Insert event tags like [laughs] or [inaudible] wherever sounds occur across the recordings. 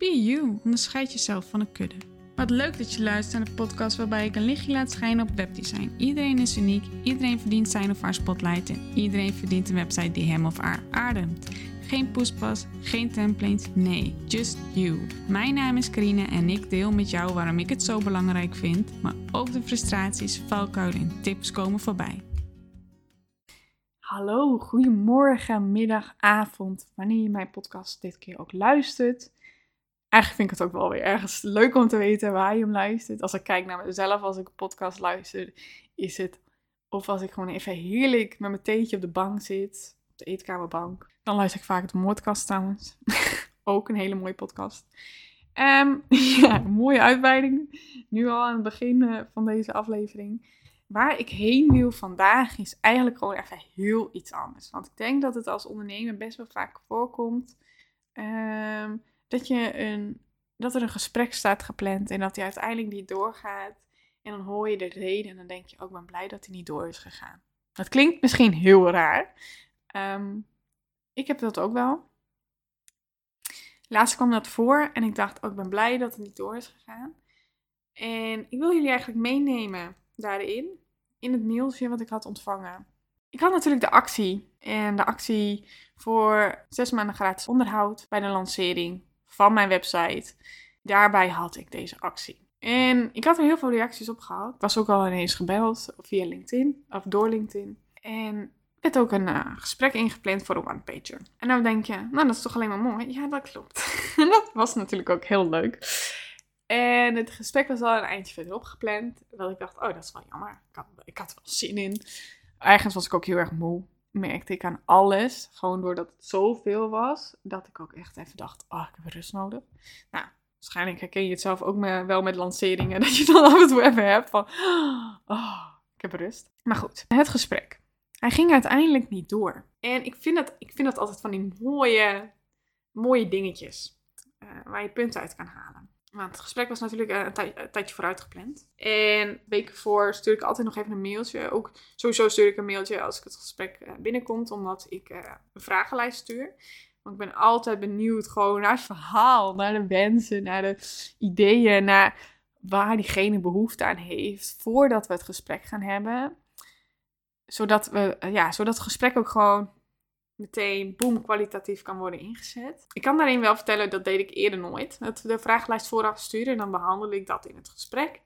Be you, onderscheid jezelf van een kudde. Wat leuk dat je luistert naar de podcast waarbij ik een lichtje laat schijnen op webdesign. Iedereen is uniek, iedereen verdient zijn of haar spotlight en iedereen verdient een website die hem of haar ademt. Geen poespas, geen templates, nee, just you. Mijn naam is Karine en ik deel met jou waarom ik het zo belangrijk vind, maar ook de frustraties, valkuilen en tips komen voorbij. Hallo, goedemorgen, middag, avond, wanneer je mijn podcast dit keer ook luistert. Eigenlijk vind ik het ook wel weer ergens leuk om te weten waar je hem luistert. Als ik kijk naar mezelf, als ik een podcast luister, is het of als ik gewoon even heerlijk met mijn theetje op de bank zit, op de eetkamerbank. Dan luister ik vaak de Moordkast trouwens. [laughs] ook een hele mooie podcast. Um, [laughs] ja, mooie uitweiding. Nu al aan het begin eh, van deze aflevering. Waar ik heen wil vandaag is eigenlijk gewoon even heel iets anders. Want ik denk dat het als ondernemer best wel vaak voorkomt. Um, dat, je een, dat er een gesprek staat gepland en dat hij uiteindelijk niet doorgaat. En dan hoor je de reden en dan denk je ook, oh, ben blij dat hij niet door is gegaan. Dat klinkt misschien heel raar. Um, ik heb dat ook wel. Laatst kwam dat voor en ik dacht, oh, ik ben blij dat het niet door is gegaan. En ik wil jullie eigenlijk meenemen daarin, in het mailtje wat ik had ontvangen. Ik had natuurlijk de actie en de actie voor zes maanden gratis onderhoud bij de lancering van mijn website. Daarbij had ik deze actie. En ik had er heel veel reacties op gehad. Ik was ook al ineens gebeld via LinkedIn, of door LinkedIn. En werd ook een uh, gesprek ingepland voor een one-pager. En dan denk je, nou dat is toch alleen maar mooi? Ja, dat klopt. [laughs] Dat was natuurlijk ook heel leuk. En het gesprek was al een eindje verderop gepland. Dat ik dacht, oh dat is wel jammer. Ik had, ik had er wel zin in. Ergens was ik ook heel erg moe merkte ik aan alles, gewoon doordat het zoveel was, dat ik ook echt even dacht, oh, ik heb rust nodig. Nou, waarschijnlijk herken je het zelf ook wel met lanceringen, [laughs] dat je dan af en toe even hebt van, oh, ik heb rust. Maar goed, het gesprek. Hij ging uiteindelijk niet door. En ik vind dat, ik vind dat altijd van die mooie, mooie dingetjes, uh, waar je punten uit kan halen. Want het gesprek was natuurlijk een, tijdje vooruit gepland. En weken voor stuur ik altijd nog even een mailtje. Ook sowieso stuur ik een mailtje als ik het gesprek eh, binnenkomt, omdat ik uh, een vragenlijst stuur. Want ik ben altijd benieuwd gewoon naar het verhaal, naar de wensen, naar de ideeën, naar waar diegene behoefte aan heeft voordat we het gesprek gaan hebben. Zodat, we, eh, ja, zodat het gesprek ook gewoon meteen boom kwalitatief kan worden ingezet. Ik kan daarin wel vertellen, dat deed ik eerder nooit. Dat de vragenlijst vooraf sturen en dan behandel ik dat in het gesprek.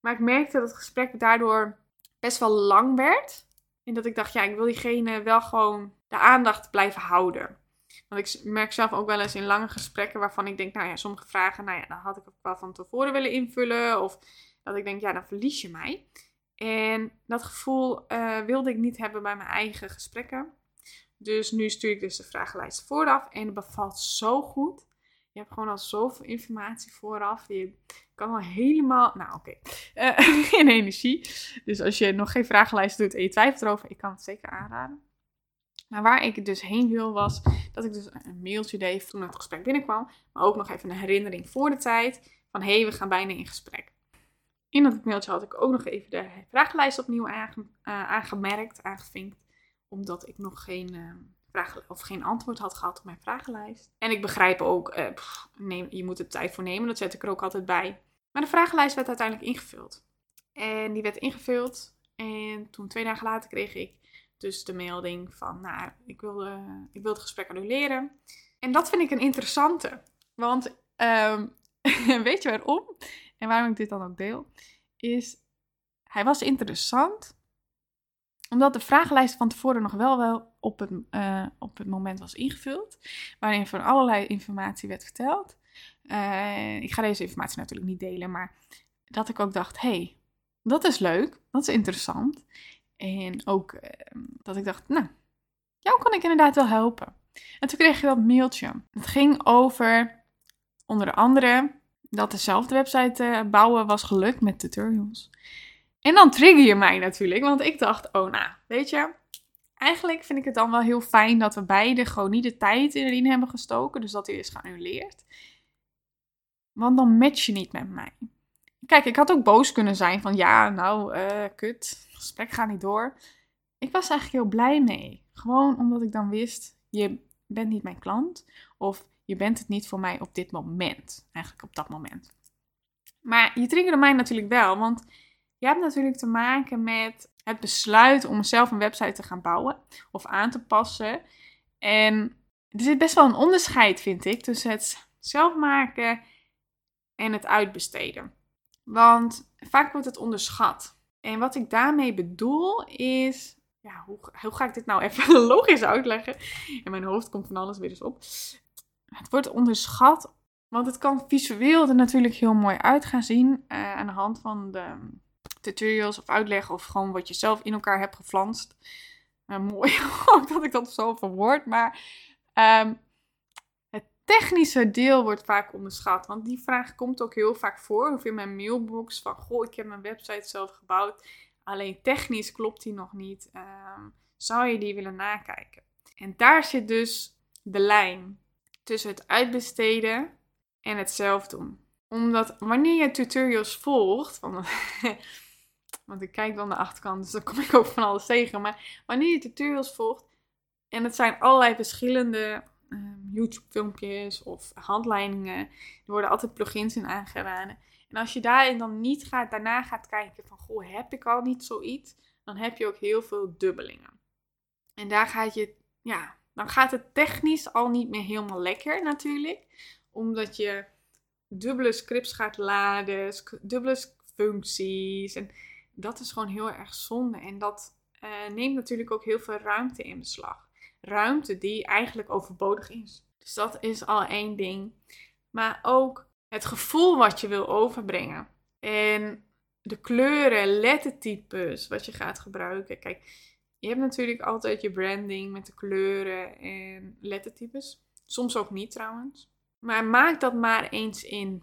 Maar ik merkte dat het gesprek daardoor best wel lang werd. En dat ik dacht, ja, ik wil diegene wel gewoon de aandacht blijven houden. Want ik merk zelf ook wel eens in lange gesprekken waarvan ik denk, nou ja, sommige vragen, nou ja, dan had ik ook wel van tevoren willen invullen. Of dat ik denk, ja, dan verlies je mij. En dat gevoel uh, wilde ik niet hebben bij mijn eigen gesprekken. Dus nu stuur ik dus de vragenlijst vooraf en het bevalt zo goed. Je hebt gewoon al zoveel informatie vooraf. Je kan al helemaal, nou oké, [laughs] uh, in energie. Dus als je nog geen vragenlijst doet en je twijfelt erover, ik kan het zeker aanraden. Maar waar ik dus heen wil was dat ik dus een mailtje deed toen het gesprek binnenkwam. Maar ook nog even een herinnering voor de tijd van hé, hey, we gaan bijna in gesprek. In dat mailtje had ik ook nog even de vragenlijst opnieuw aange, uh, aangemerkt, aangevinkt omdat ik nog geen, uh, vraag, of geen antwoord had gehad op mijn vragenlijst. En ik begrijp ook, uh, neem, je moet er tijd voor nemen, dat zet ik er ook altijd bij. Maar de vragenlijst werd uiteindelijk ingevuld. En die werd ingevuld. En toen twee dagen later kreeg ik dus de melding van, nou, ik wil, ik wil het gesprek annuleren. En dat vind ik een interessante. Want um, [laughs] weet je waarom? En waarom ik dit dan ook deel? Is, hij was interessant omdat de vragenlijst van tevoren nog wel, wel op, het, uh, op het moment was ingevuld. Waarin van allerlei informatie werd verteld. Uh, ik ga deze informatie natuurlijk niet delen. Maar dat ik ook dacht, hey, dat is leuk. Dat is interessant. En ook uh, dat ik dacht, nou, jou kan ik inderdaad wel helpen. En toen kreeg je dat mailtje. Het ging over, onder andere, dat dezelfde website bouwen was gelukt met tutorials. En dan trigger je mij natuurlijk, want ik dacht, oh nou, weet je, eigenlijk vind ik het dan wel heel fijn dat we beide gewoon niet de tijd erin hebben gestoken, dus dat hij is geannuleerd. Want dan match je niet met mij. Kijk, ik had ook boos kunnen zijn van ja, nou, uh, kut, het gesprek gaat niet door. Ik was eigenlijk heel blij mee. Gewoon omdat ik dan wist, je bent niet mijn klant. Of je bent het niet voor mij op dit moment. Eigenlijk op dat moment. Maar je triggerde mij natuurlijk wel, want je hebt natuurlijk te maken met het besluit om zelf een website te gaan bouwen of aan te passen. En er zit best wel een onderscheid, vind ik, tussen het zelf maken en het uitbesteden. Want vaak wordt het onderschat. En wat ik daarmee bedoel is. Ja, hoe, hoe ga ik dit nou even [laughs] logisch uitleggen? In mijn hoofd komt van alles weer eens op. Het wordt onderschat, want het kan visueel er natuurlijk heel mooi uit gaan zien. Uh, aan de hand van de tutorials of uitleg of gewoon wat je zelf in elkaar hebt geflanst. Uh, mooi [laughs] ook dat ik dat zo verwoord, maar um, het technische deel wordt vaak onderschat. Want die vraag komt ook heel vaak voor, of in mijn mailbox van, goh, ik heb mijn website zelf gebouwd, alleen technisch klopt die nog niet. Um, zou je die willen nakijken? En daar zit dus de lijn tussen het uitbesteden en het zelf doen. Omdat wanneer je tutorials volgt, van [laughs] Want ik kijk dan de achterkant, dus dan kom ik ook van alles tegen. Maar wanneer je tutorials volgt, en het zijn allerlei verschillende ehm, YouTube-filmpjes of handleidingen, er worden altijd plugins in aangeraden. En als je daarin dan niet gaat, daarna gaat kijken van, goh, heb ik al niet zoiets? Dan heb je ook heel veel dubbelingen. En daar gaat je, ja, dan gaat het technisch al niet meer helemaal lekker natuurlijk. Omdat je dubbele scripts gaat laden, dubbele functies. En dat is gewoon heel erg zonde. En dat uh, neemt natuurlijk ook heel veel ruimte in beslag. Ruimte die eigenlijk overbodig is. Dus dat is al één ding. Maar ook het gevoel wat je wil overbrengen. En de kleuren, lettertypes wat je gaat gebruiken. Kijk, je hebt natuurlijk altijd je branding met de kleuren en lettertypes. Soms ook niet trouwens. Maar maak dat maar eens in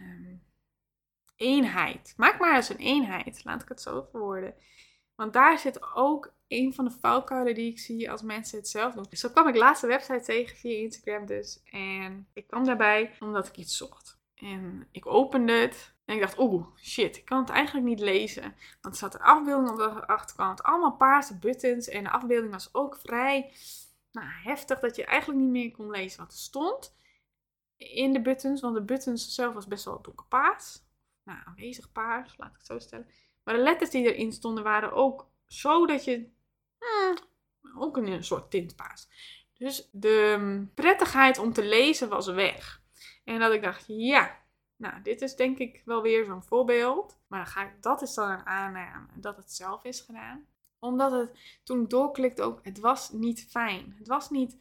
um, eenheid. Maak maar eens een eenheid, laat ik het zo verwoorden. Want daar zit ook een van de valkuilen die ik zie als mensen het zelf doen. Zo kwam ik laatst website tegen via Instagram dus. En ik kwam daarbij omdat ik iets zocht. En ik opende het en ik dacht, oeh, shit, ik kan het eigenlijk niet lezen. Want er zat een afbeelding op de achterkant, allemaal paarse buttons. En de afbeelding was ook vrij nou, heftig dat je eigenlijk niet meer kon lezen wat er stond in de buttons. Want de buttons zelf was best wel donkerpaars nou, aanwezig paars, laat ik het zo stellen. Maar de letters die erin stonden waren ook zo dat je, hmm, ook een soort tintpaars. Dus de mm, prettigheid om te lezen was weg. En dat ik dacht, ja, nou, dit is denk ik wel weer zo'n voorbeeld. Maar ga dat is dan een aanname dat het zelf is gedaan. Omdat het, toen ik doorklikte ook, het was niet fijn. Het was niet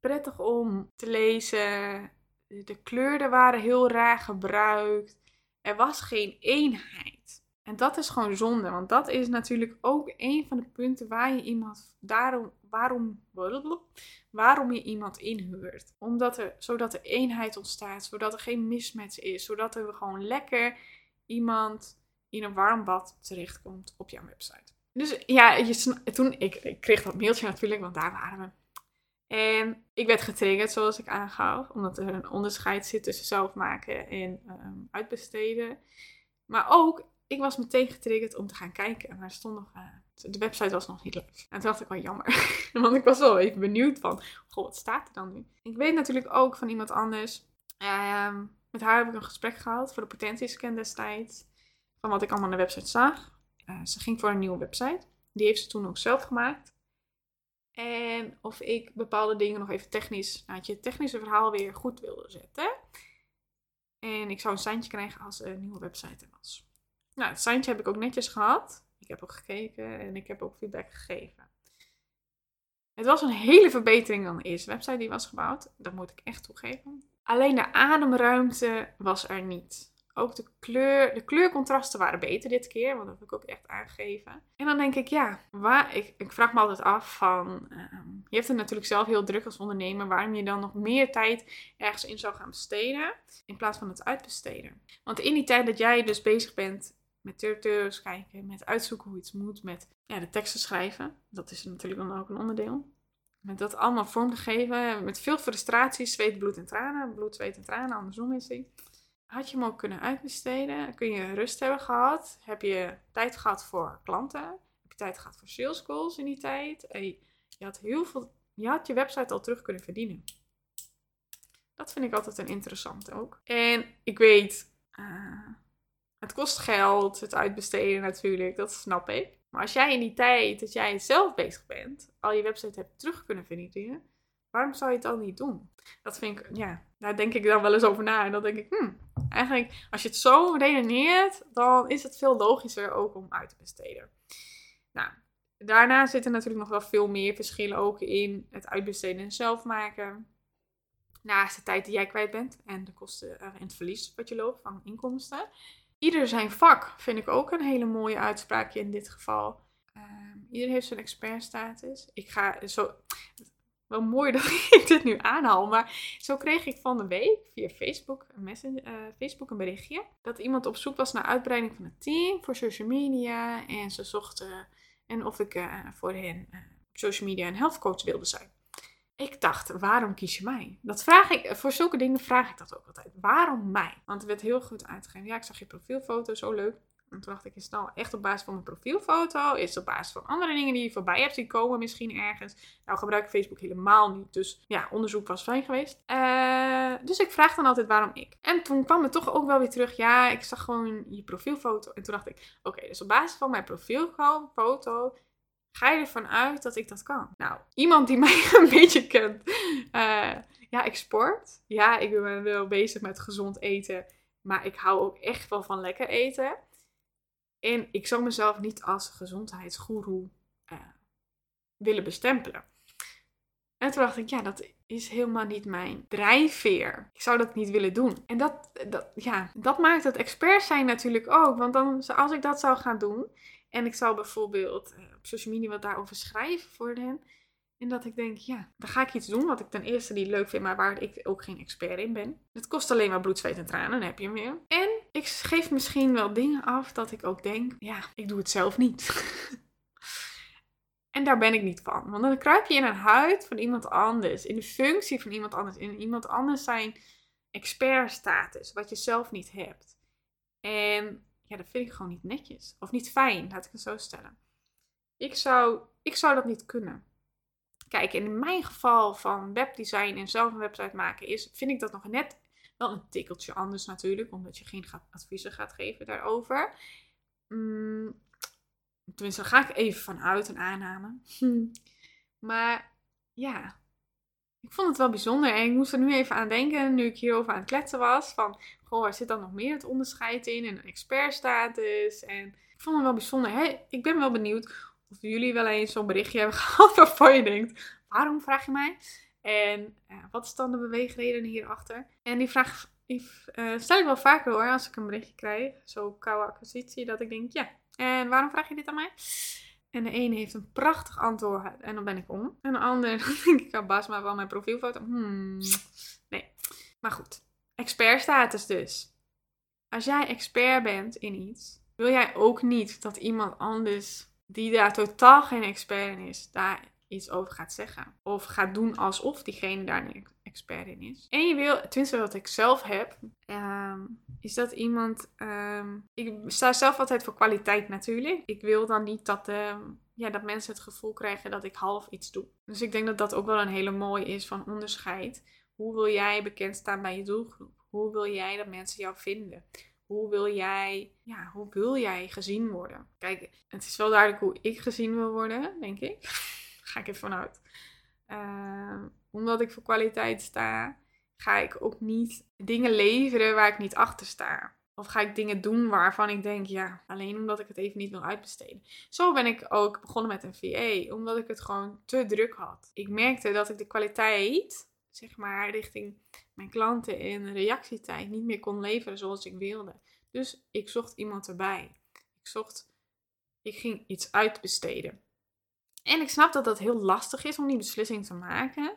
prettig om te lezen. De kleuren waren heel raar gebruikt. Er was geen eenheid. En dat is gewoon zonde, want dat is natuurlijk ook een van de punten waar je iemand, daarom, waarom, waarom je iemand inhuurt. Omdat er, zodat er eenheid ontstaat, zodat er geen mismatch is, zodat er gewoon lekker iemand in een warm bad terechtkomt op jouw website. Dus ja, je, toen, ik, ik kreeg dat mailtje natuurlijk, want daar waren we. En ik werd getriggerd, zoals ik aangaf, omdat er een onderscheid zit tussen zelf maken en ehm, uitbesteden. Maar ook, ik was meteen getriggerd om te gaan kijken. Maar stond nog, uh, de website was nog niet leuk. En toen dacht ik wel jammer, [laughs] want ik was wel even benieuwd van, goh, wat staat er dan nu? Ik weet natuurlijk ook van iemand anders. Uh, met haar heb ik een gesprek gehad voor de potentiescan destijds. Van wat ik allemaal aan de website zag. Uh, ze ging voor een nieuwe website. Die heeft ze toen ook zelf gemaakt. En of ik bepaalde dingen nog even technisch, nou, het technische verhaal weer goed wilde zetten. En ik zou een seintje krijgen als er een nieuwe website er was. Nou, het seintje heb ik ook netjes gehad. Ik heb ook gekeken en ik heb ook feedback gegeven. Het was een hele verbetering dan de eerste website die was gebouwd. Dat moet ik echt toegeven. Alleen de ademruimte was er niet. Ook de, kleur, de kleurcontrasten waren beter dit keer, want dat heb ik ook echt aangegeven. En dan denk ik, ja, waar, ik, ik vraag me altijd af van, ehm, je hebt het natuurlijk zelf heel druk als ondernemer, waarom je dan nog meer tijd ergens in zou gaan besteden, in plaats van het uitbesteden. Want in die tijd dat jij dus bezig bent met tutorials kijken, met uitzoeken hoe iets moet, met ja, de teksten schrijven, dat is natuurlijk dan ook een onderdeel. Met dat allemaal vorm te geven, met veel frustratie, zweet, bloed en tranen, bloed, zweet en tranen, andersom is die had je hem ook kunnen uitbesteden? Kun je rust hebben gehad? Heb je tijd gehad voor klanten? Heb je tijd gehad voor sales calls in die tijd? je had heel veel, je had je website al terug kunnen verdienen. Dat vind ik altijd een interessant ook. En ik weet, uh, het kost geld, het uitbesteden natuurlijk, dat snap ik. Maar als jij in die tijd dat jij zelf bezig bent, al je website hebt terug kunnen vernietigen, waarom zou je het dan niet doen? Dat vind ik, ja, daar denk ik dan wel eens over na. En dan denk ik, hmm, eigenlijk, als je het zo redeneert, dan is het veel logischer ook om uit te besteden. Nou, daarna zitten natuurlijk nog wel veel meer verschillen ook in het uitbesteden en zelf maken. Naast de tijd die jij kwijt bent en de kosten en het verlies wat je loopt van inkomsten. Ieder zijn vak vind ik ook een hele mooie uitspraakje in dit geval. Uh, ieder heeft zijn expertstatus. Ik ga zo. Wel mooi dat [laughs] ik dit nu aanhaal, maar zo kreeg ik van de week via Facebook een, uh, Facebook een berichtje. Dat iemand op zoek was naar uitbreiding van het team voor social media. En ze zochten en of ik uh, voor hen uh, social media en health coach wilde zijn. Ik dacht, waarom kies je mij? Dat vraag ik, voor zulke dingen vraag ik dat ook altijd. Waarom mij? Want er werd heel goed uitgegeven. Ja, ik zag je profielfoto, zo leuk. En toen dacht ik, is het nou echt op basis van mijn profielfoto? Is het op basis van andere dingen die je voorbij hebt zien komen misschien ergens? Nou, gebruik ik Facebook helemaal niet. Dus ja, onderzoek was fijn geweest. Uh, dus ik vraag dan altijd waarom ik. En toen kwam het toch ook wel weer terug. Ja, ik zag gewoon je profielfoto. En toen dacht ik, oké, dus op basis van mijn profielfoto ga je ervan uit dat ik dat kan? Nou, iemand die [laughs] mij een beetje kent. Uh, ja, ik sport. Ja, ik ben wel bezig met gezond eten. Maar ik hou ook echt wel van lekker eten. En ik zou mezelf niet als gezondheidsgoeroe uh, willen bestempelen. En toen dacht ik, ja, dat is helemaal niet mijn drijfveer. Ik zou dat niet willen doen. En dat, dat, ja, dat maakt het expert zijn natuurlijk ook. Want dan, als ik dat zou gaan doen, en ik zou bijvoorbeeld uh, op social media wat daarover schrijven voor hen. En dat ik denk, ja, dan ga ik iets doen wat ik ten eerste niet leuk vind, maar waar ik ook geen expert in ben. Het kost alleen maar bloed, zweet en tranen, dan heb je hem. En ik geef misschien wel dingen af dat ik ook denk, ja, ik doe het zelf niet. [laughs] en daar ben ik niet van. Want dan kruip je in een huid van iemand anders, in de functie van iemand anders, in iemand anders zijn expertstatus, wat je zelf niet hebt. En ja, dat vind ik gewoon niet netjes. Of niet fijn, laat ik het zo stellen. Ik zou, ik zou dat niet kunnen. Kijk, in mijn geval van webdesign en zelf een website maken, is, vind ik dat nog net wel een tikkeltje anders natuurlijk, omdat je geen adviezen gaat geven daarover. Mm, tenminste, daar ga ik even vanuit een aanname. [laughs] Maar ja, ik vond het wel bijzonder en ik moest er nu even aan denken, nu ik hierover aan het kletsen was, van, goh, er zit dan nog meer het onderscheid in en expertstatus en ik vond het wel bijzonder. Hey, ik ben wel benieuwd of jullie wel eens zo'n berichtje hebben [laughs] gehad waarvan je denkt, waarom vraag je mij? En uh, wat is dan de beweegreden hierachter? En die vraag die, uh, stel ik wel vaker hoor, als ik een berichtje krijg, zo koude acquisitie, dat ik denk, ja, en waarom vraag je dit aan mij? En de ene heeft een prachtig antwoord en dan ben ik om. En de ander, [laughs] denk ik, oh, baas maar wel mijn profielfoto. Hmm, nee. Maar goed, expertstatus dus. Als jij expert bent in iets, wil jij ook niet dat iemand anders die daar totaal geen expert in is, daar iets over gaat zeggen. Of gaat doen alsof diegene daar een expert in is. En je wil, tenminste wat ik zelf heb, um, is dat iemand. Um, ik sta zelf altijd voor kwaliteit natuurlijk. Ik wil dan niet dat, um, ja, dat mensen het gevoel krijgen dat ik half iets doe. Dus ik denk dat dat ook wel een hele mooie is van onderscheid. Hoe wil jij bekend staan bij je doelgroep? Hoe wil jij dat mensen jou vinden? Hoe wil jij, ja, hoe wil jij gezien worden? Kijk, het is wel duidelijk hoe ik gezien wil worden, denk ik. Ga ik even vanuit. Uh, omdat ik voor kwaliteit sta, ga ik ook niet dingen leveren waar ik niet achter sta. Of ga ik dingen doen waarvan ik denk, ja, alleen omdat ik het even niet wil uitbesteden. Zo ben ik ook begonnen met een VA, omdat ik het gewoon te druk had. Ik merkte dat ik de kwaliteit, zeg maar, richting mijn klanten in reactietijd niet meer kon leveren zoals ik wilde. Dus ik zocht iemand erbij. Ik zocht, ik ging iets uitbesteden. En ik snap dat dat heel lastig is om die beslissing te maken.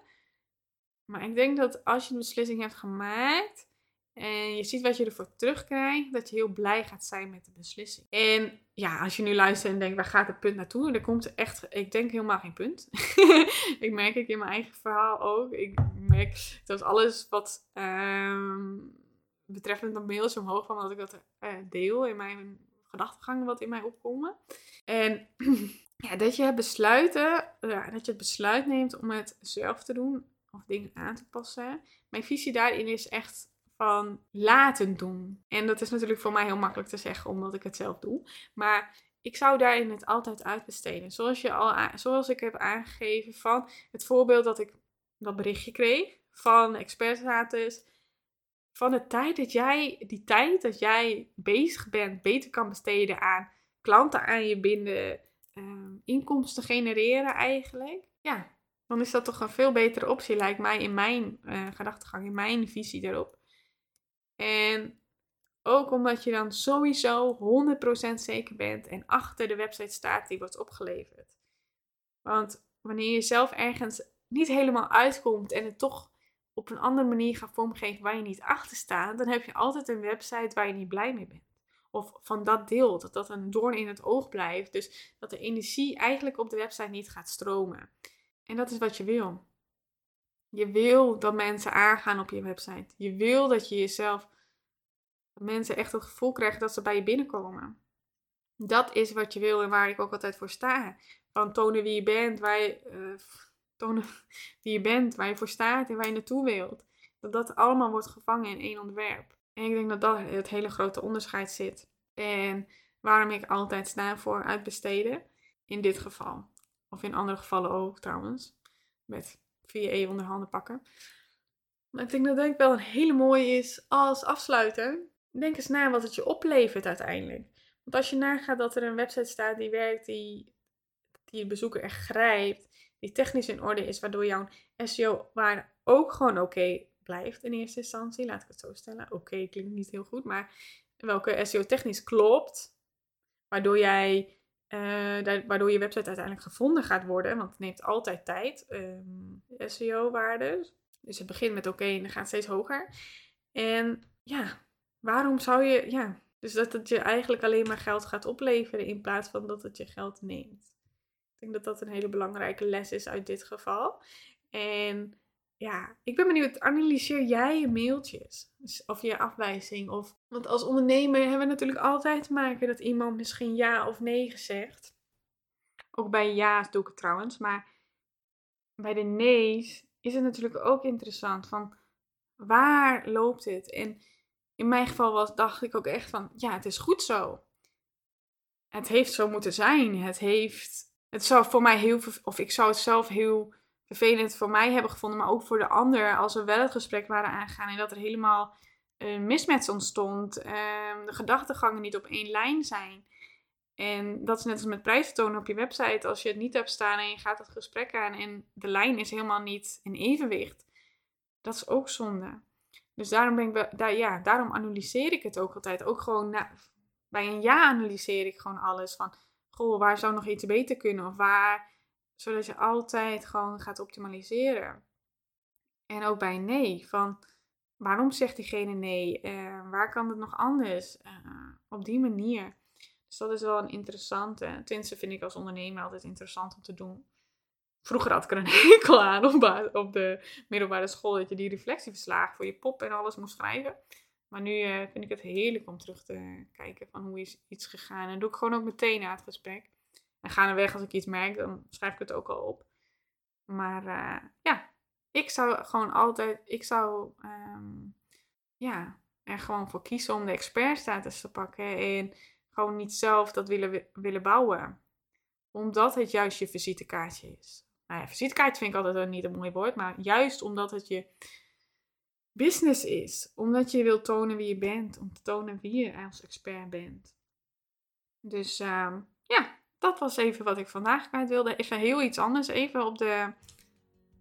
Maar ik denk dat als je een beslissing hebt gemaakt en je ziet wat je ervoor terugkrijgt, dat je heel blij gaat zijn met de beslissing. En ja, als je nu luistert en denkt, waar gaat het punt naartoe? Er komt echt, ik denk helemaal geen punt. [laughs] ik merk ik in mijn eigen verhaal ook. Ik merk dat alles wat um, betreffend een mailtje omhoog kwam, dat ik dat uh, deel in mijn gedachtegangen wat in mij opkomen. En [clears throat] ja, dat je besluiten, ja, dat je het besluit neemt om het zelf te doen of dingen aan te passen. Mijn visie daarin is echt van laten doen. En dat is natuurlijk voor mij heel makkelijk te zeggen, omdat ik het zelf doe. Maar ik zou daarin het altijd uitbesteden. Zoals, je al, zoals ik heb aangegeven van het voorbeeld dat ik dat berichtje kreeg van expertstatus. Van de tijd dat jij, die tijd dat jij bezig bent, beter kan besteden aan klanten aan je binden, uh, inkomsten genereren eigenlijk. Ja, dan is dat toch een veel betere optie, lijkt mij in mijn uh, gedachtegang, in mijn visie erop. En ook omdat je dan sowieso 100% zeker bent en achter de website staat die wordt opgeleverd. Want wanneer je zelf ergens niet helemaal uitkomt en het toch op een andere manier gaat vormgeven waar je niet achter staat, dan heb je altijd een website waar je niet blij mee bent. Of van dat deel, dat dat een doorn in het oog blijft. Dus dat de energie eigenlijk op de website niet gaat stromen. En dat is wat je wil. Je wil dat mensen aangaan op je website. Je wil dat je jezelf, dat mensen echt het gevoel krijgen dat ze bij je binnenkomen. Dat is wat je wil en waar ik ook altijd voor sta. Van tonen wie je bent, waar je, uh, tonen [laughs] wie je bent, waar je voor staat en waar je naartoe wilt. Dat dat allemaal wordt gevangen in één ontwerp. En ik denk dat dat het hele grote onderscheid zit. En waarom ik altijd sta voor uitbesteden. In dit geval. Of in andere gevallen ook trouwens. Met VA onder handen pakken. Maar ik denk dat dat wel een hele mooie is als afsluiter. Denk eens na wat het je oplevert uiteindelijk. Want als je nagaat dat er een website staat die werkt, die, die bezoeker echt grijpt, die technisch in orde is, waardoor jouw SEO-waarde ook gewoon oké blijft in eerste instantie, laat ik het zo stellen. Oké, klinkt niet heel goed, maar welke SEO technisch klopt, waardoor jij uh, waardoor je website uiteindelijk gevonden gaat worden, want het neemt altijd tijd, um, SEO-waarden. Dus het begint met oké en dan gaat steeds hoger. En ja, waarom zou je, ja, dus dat het je eigenlijk alleen maar geld gaat opleveren in plaats van dat het je geld neemt. Ik denk dat dat een hele belangrijke les is uit dit geval. En ja, ik ben benieuwd, analyseer jij je mailtjes? Dus of je afwijzing? Of... Want als ondernemer hebben we natuurlijk altijd te maken dat iemand misschien ja of nee zegt. Ook bij ja's doe ik het trouwens, maar bij de nee's is het natuurlijk ook interessant van waar loopt het? En in mijn geval was, dacht ik ook echt van ja, het is goed zo. Het heeft zo moeten zijn. Het heeft, het zou voor mij heel, of ik zou het zelf heel vervelend voor mij hebben gevonden, maar ook voor de ander, als we wel het gesprek waren aangegaan en dat er helemaal een mismatch ontstond, um, de gedachtegangen niet op één lijn zijn. En dat is net als met prijsvertonen op je website. Als je het niet hebt staan en je gaat het gesprek aan en de lijn is helemaal niet in evenwicht, dat is ook zonde. Dus daarom, ben ik, daar, ja, daarom analyseer ik het ook altijd. Ook gewoon na, bij een ja analyseer ik gewoon alles. Van, goh, waar zou nog iets beter kunnen? Of waar zodat je altijd gewoon gaat optimaliseren. En ook bij nee, van waarom zegt diegene nee? Uh, waar kan het nog anders? Uh, op die manier. Dus dat is wel een interessante. Tenminste vind ik als ondernemer altijd interessant om te doen. Vroeger had ik er een [laughs] hekel aan op, op de middelbare school. Dat je die reflectieverslagen voor je pop en alles moest schrijven. Maar nu uh, vind ik het heerlijk om terug te kijken van hoe is iets gegaan. En doe ik gewoon ook meteen na het gesprek. En gaandeweg als ik iets merk, dan schrijf ik het ook al op. Maar uh, ja, ik zou gewoon altijd, ik zou um, ja, er gewoon voor kiezen om de expertstatus te pakken. En gewoon niet zelf dat willen, willen bouwen. Omdat het juist je visitekaartje is. Nou ja, visitekaartje vind ik altijd niet een mooi woord. Maar juist omdat het je business is. Omdat je wilt tonen wie je bent. Om te tonen wie je als expert bent. Dus um, ja, dat was even wat ik vandaag kwijt wilde. Even heel iets anders. Even op de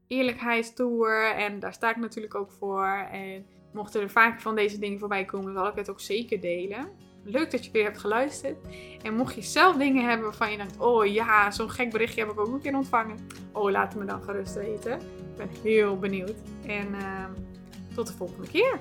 eerlijkheidstour. En daar sta ik natuurlijk ook voor. En mochten er vaker van deze dingen voorbij komen, zal ik het ook zeker delen. Leuk dat je weer hebt geluisterd. En mocht je zelf dingen hebben waarvan je denkt: oh ja, zo'n gek berichtje heb ik ook een keer ontvangen. Oh, laat het me dan gerust weten. Ik ben heel benieuwd. En uh, tot de volgende keer.